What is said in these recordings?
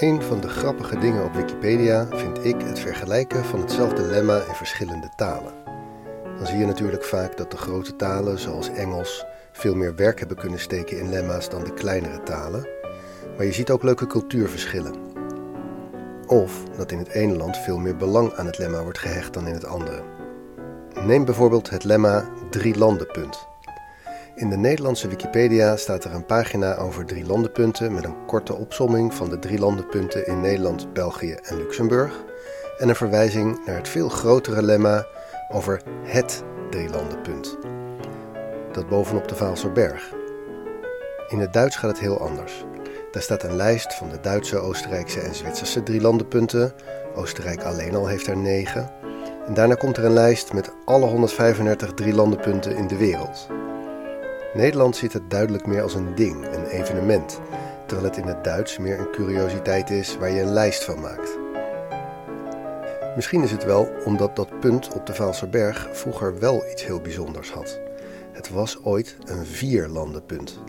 Een van de grappige dingen op Wikipedia vind ik het vergelijken van hetzelfde lemma in verschillende talen. Dan zie je natuurlijk vaak dat de grote talen, zoals Engels, veel meer werk hebben kunnen steken in lemma's dan de kleinere talen. Maar je ziet ook leuke cultuurverschillen. Of dat in het ene land veel meer belang aan het lemma wordt gehecht dan in het andere. Neem bijvoorbeeld het lemma drie landenpunt. In de Nederlandse Wikipedia staat er een pagina over drie landenpunten met een korte opsomming van de drie landenpunten in Nederland, België en Luxemburg en een verwijzing naar het veel grotere lemma over het drielandenpunt, dat bovenop de Vaalserberg. In het Duits gaat het heel anders. Daar staat een lijst van de Duitse, Oostenrijkse en Zwitserse drielandenpunten. Oostenrijk alleen al heeft er negen. En daarna komt er een lijst met alle 135 drielandenpunten in de wereld. Nederland ziet het duidelijk meer als een ding, een evenement, terwijl het in het Duits meer een curiositeit is waar je een lijst van maakt. Misschien is het wel omdat dat punt op de Vaalserberg vroeger wel iets heel bijzonders had. Het was ooit een vierlandenpunt.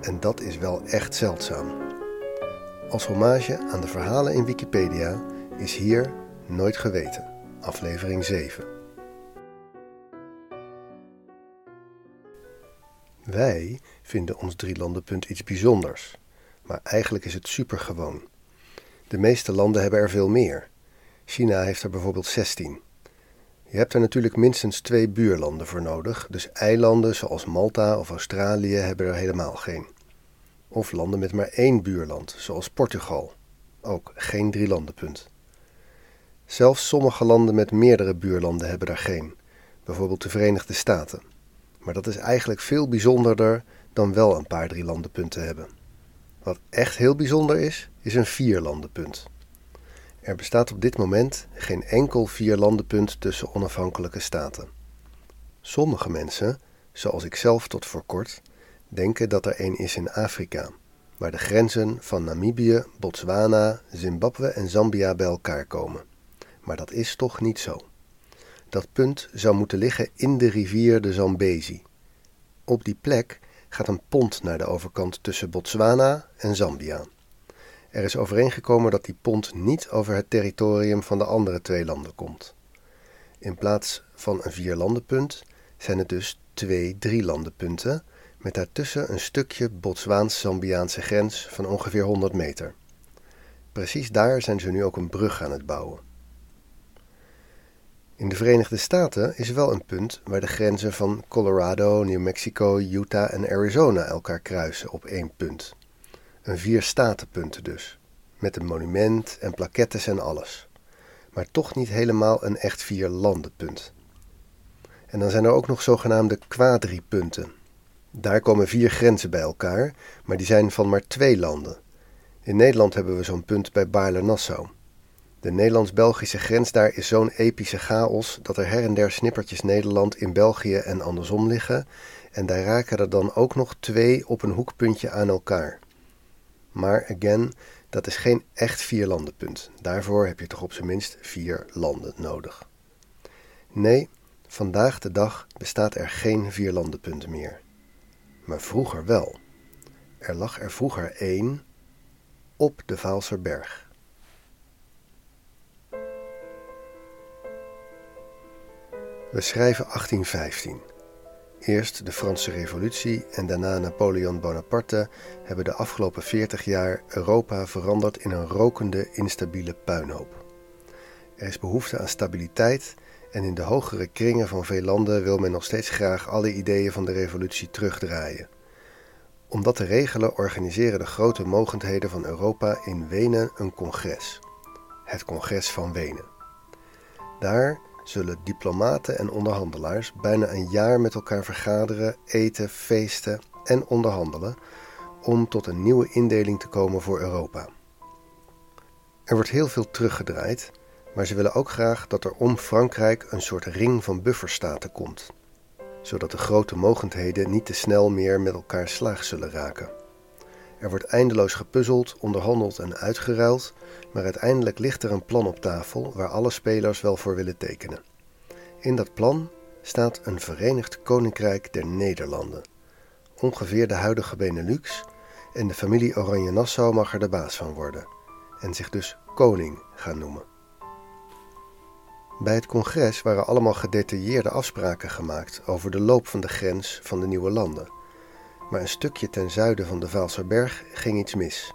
En dat is wel echt zeldzaam. Als hommage aan de verhalen in Wikipedia is hier Nooit Geweten, aflevering 7. Wij vinden ons drielandenpunt iets bijzonders, maar eigenlijk is het supergewoon. De meeste landen hebben er veel meer. China heeft er bijvoorbeeld 16. Je hebt er natuurlijk minstens twee buurlanden voor nodig, dus eilanden zoals Malta of Australië hebben er helemaal geen. Of landen met maar één buurland, zoals Portugal. Ook geen drielandenpunt. Zelfs sommige landen met meerdere buurlanden hebben er geen, bijvoorbeeld de Verenigde Staten. Maar dat is eigenlijk veel bijzonderder dan wel een paar drielandenpunten hebben. Wat echt heel bijzonder is, is een vierlandenpunt. Er bestaat op dit moment geen enkel vierlandenpunt tussen onafhankelijke staten. Sommige mensen, zoals ik zelf tot voor kort, denken dat er een is in Afrika, waar de grenzen van Namibië, Botswana, Zimbabwe en Zambia bij elkaar komen. Maar dat is toch niet zo. Dat punt zou moeten liggen in de rivier de Zambezi. Op die plek gaat een pont naar de overkant tussen Botswana en Zambia. Er is overeengekomen dat die pont niet over het territorium van de andere twee landen komt. In plaats van een vierlandenpunt zijn het dus twee drielandenpunten met daartussen een stukje Botswaans-Zambiaanse grens van ongeveer 100 meter. Precies daar zijn ze nu ook een brug aan het bouwen. In de Verenigde Staten is wel een punt waar de grenzen van Colorado, New Mexico, Utah en Arizona elkaar kruisen op één punt. Een vier-statenpunt dus, met een monument en plaquettes en alles. Maar toch niet helemaal een echt vier-landenpunt. En dan zijn er ook nog zogenaamde quadripunten. Daar komen vier grenzen bij elkaar, maar die zijn van maar twee landen. In Nederland hebben we zo'n punt bij Baarle-Nassau. De Nederlands-Belgische grens daar is zo'n epische chaos dat er her en der snippertjes Nederland in België en andersom liggen, en daar raken er dan ook nog twee op een hoekpuntje aan elkaar. Maar again, dat is geen echt vierlandenpunt. Daarvoor heb je toch op zijn minst vier landen nodig. Nee, vandaag de dag bestaat er geen vierlandenpunt meer. Maar vroeger wel. Er lag er vroeger één op de Vaalserberg. We schrijven 1815. Eerst de Franse Revolutie en daarna Napoleon Bonaparte hebben de afgelopen 40 jaar Europa veranderd in een rokende, instabiele puinhoop. Er is behoefte aan stabiliteit en in de hogere kringen van veel landen wil men nog steeds graag alle ideeën van de revolutie terugdraaien. Om dat te regelen organiseren de grote mogendheden van Europa in Wenen een congres. Het Congres van Wenen. Daar zullen diplomaten en onderhandelaars bijna een jaar met elkaar vergaderen, eten, feesten en onderhandelen om tot een nieuwe indeling te komen voor Europa. Er wordt heel veel teruggedraaid, maar ze willen ook graag dat er om Frankrijk een soort ring van bufferstaten komt, zodat de grote mogendheden niet te snel meer met elkaar slaag zullen raken. Er wordt eindeloos gepuzzeld, onderhandeld en uitgeruild, maar uiteindelijk ligt er een plan op tafel waar alle spelers wel voor willen tekenen. In dat plan staat een Verenigd Koninkrijk der Nederlanden, ongeveer de huidige Benelux, en de familie Oranje-Nassau mag er de baas van worden. en zich dus koning gaan noemen. Bij het congres waren allemaal gedetailleerde afspraken gemaakt over de loop van de grens van de nieuwe landen. Maar een stukje ten zuiden van de Vaalserberg ging iets mis.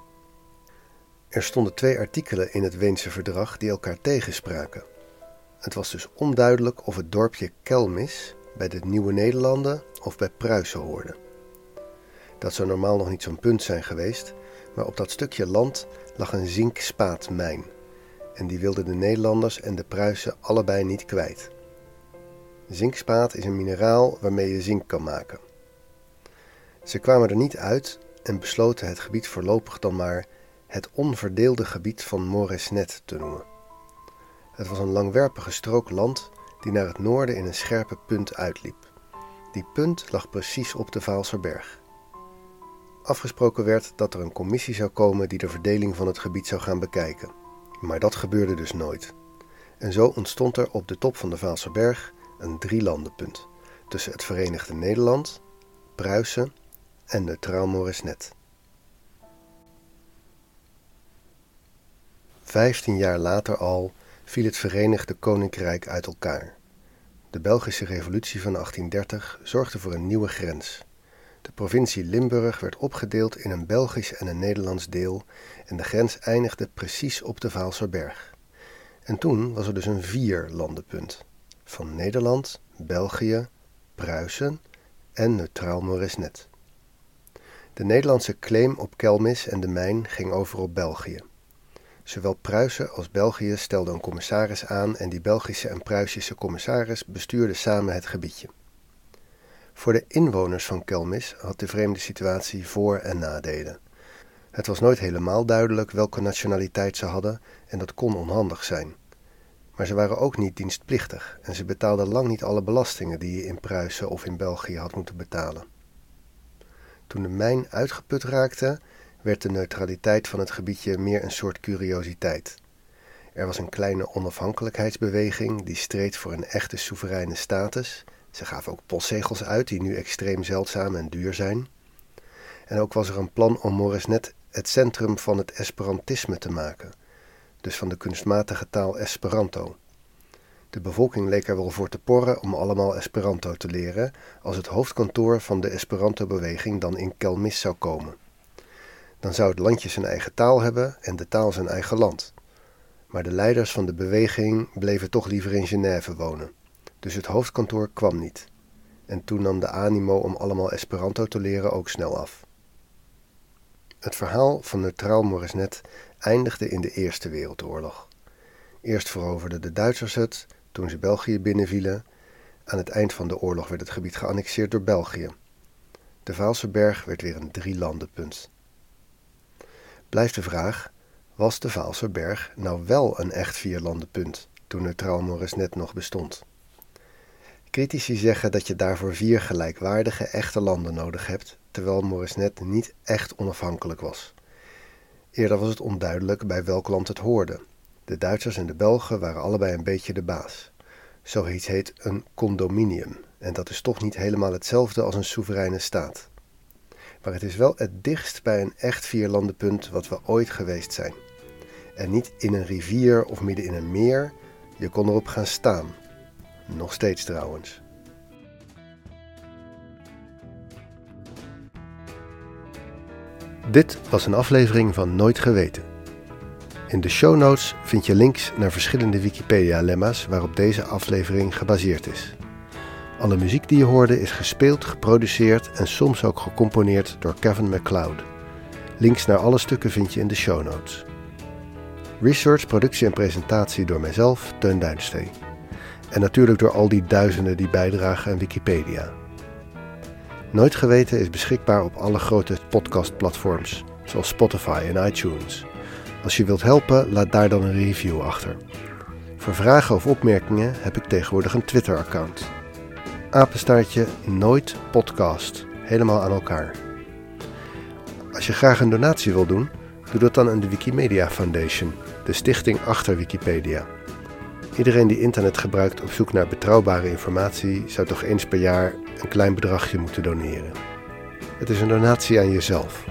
Er stonden twee artikelen in het Weense verdrag die elkaar tegenspraken. Het was dus onduidelijk of het dorpje Kelmis bij de Nieuwe Nederlanden of bij Pruisen hoorde. Dat zou normaal nog niet zo'n punt zijn geweest, maar op dat stukje land lag een zinkspaatmijn. En die wilden de Nederlanders en de Pruisen allebei niet kwijt. Zinkspaat is een mineraal waarmee je zink kan maken. Ze kwamen er niet uit en besloten het gebied voorlopig dan maar het onverdeelde gebied van Moresnet te noemen. Het was een langwerpige strook land die naar het noorden in een scherpe punt uitliep. Die punt lag precies op de Vaalserberg. Afgesproken werd dat er een commissie zou komen die de verdeling van het gebied zou gaan bekijken. Maar dat gebeurde dus nooit. En zo ontstond er op de top van de Vaalserberg een drielandenpunt tussen het Verenigde Nederland, Pruisen en neutraal Moresnet. Vijftien jaar later al viel het Verenigde Koninkrijk uit elkaar. De Belgische Revolutie van 1830 zorgde voor een nieuwe grens. De provincie Limburg werd opgedeeld in een Belgisch en een Nederlands deel en de grens eindigde precies op de Vaalserberg. En toen was er dus een vier-landenpunt van Nederland, België, Pruisen en neutraal Moresnet. De Nederlandse claim op Kelmis en de mijn ging over op België. Zowel Pruisen als België stelden een commissaris aan en die Belgische en Pruisische commissaris bestuurden samen het gebiedje. Voor de inwoners van Kelmis had de vreemde situatie voor- en nadelen. Het was nooit helemaal duidelijk welke nationaliteit ze hadden en dat kon onhandig zijn. Maar ze waren ook niet dienstplichtig en ze betaalden lang niet alle belastingen die je in Pruisen of in België had moeten betalen. Toen de mijn uitgeput raakte, werd de neutraliteit van het gebiedje meer een soort curiositeit. Er was een kleine onafhankelijkheidsbeweging die streed voor een echte soevereine status. Ze gaven ook postzegels uit die nu extreem zeldzaam en duur zijn. En ook was er een plan om Moresnet het centrum van het Esperantisme te maken, dus van de kunstmatige taal Esperanto. De bevolking leek er wel voor te porren om allemaal Esperanto te leren, als het hoofdkantoor van de Esperanto-beweging dan in Kelmis zou komen. Dan zou het landje zijn eigen taal hebben en de taal zijn eigen land. Maar de leiders van de beweging bleven toch liever in Genève wonen, dus het hoofdkantoor kwam niet. En toen nam de animo om allemaal Esperanto te leren ook snel af. Het verhaal van neutraal Morisnet eindigde in de Eerste Wereldoorlog. Eerst veroverden de Duitsers het, toen ze België binnenvielen. Aan het eind van de oorlog werd het gebied geannexeerd door België. De Vaalse berg werd weer een drielandenpunt. Blijft de vraag: was de Vaalse berg nou wel een echt vierlandenpunt toen neutraal Morisnet nog bestond? Critici zeggen dat je daarvoor vier gelijkwaardige echte landen nodig hebt, terwijl Morisnet niet echt onafhankelijk was. Eerder was het onduidelijk bij welk land het hoorde. De Duitsers en de Belgen waren allebei een beetje de baas. Zoiets heet een condominium, en dat is toch niet helemaal hetzelfde als een soevereine staat. Maar het is wel het dichtst bij een echt vierlandenpunt wat we ooit geweest zijn. En niet in een rivier of midden in een meer, je kon erop gaan staan. Nog steeds trouwens. Dit was een aflevering van Nooit Geweten. In de show notes vind je links naar verschillende Wikipedia-lemma's waarop deze aflevering gebaseerd is. Alle muziek die je hoorde is gespeeld, geproduceerd en soms ook gecomponeerd door Kevin MacLeod. Links naar alle stukken vind je in de show notes. Research, productie en presentatie door mijzelf, Teun Duinstee. En natuurlijk door al die duizenden die bijdragen aan Wikipedia. Nooit Geweten is beschikbaar op alle grote podcastplatforms, zoals Spotify en iTunes. Als je wilt helpen, laat daar dan een review achter. Voor vragen of opmerkingen heb ik tegenwoordig een Twitter-account. Apenstaartje Nooit Podcast. Helemaal aan elkaar. Als je graag een donatie wil doen, doe dat dan aan de Wikimedia Foundation, de stichting achter Wikipedia. Iedereen die internet gebruikt op zoek naar betrouwbare informatie zou toch eens per jaar een klein bedragje moeten doneren. Het is een donatie aan jezelf.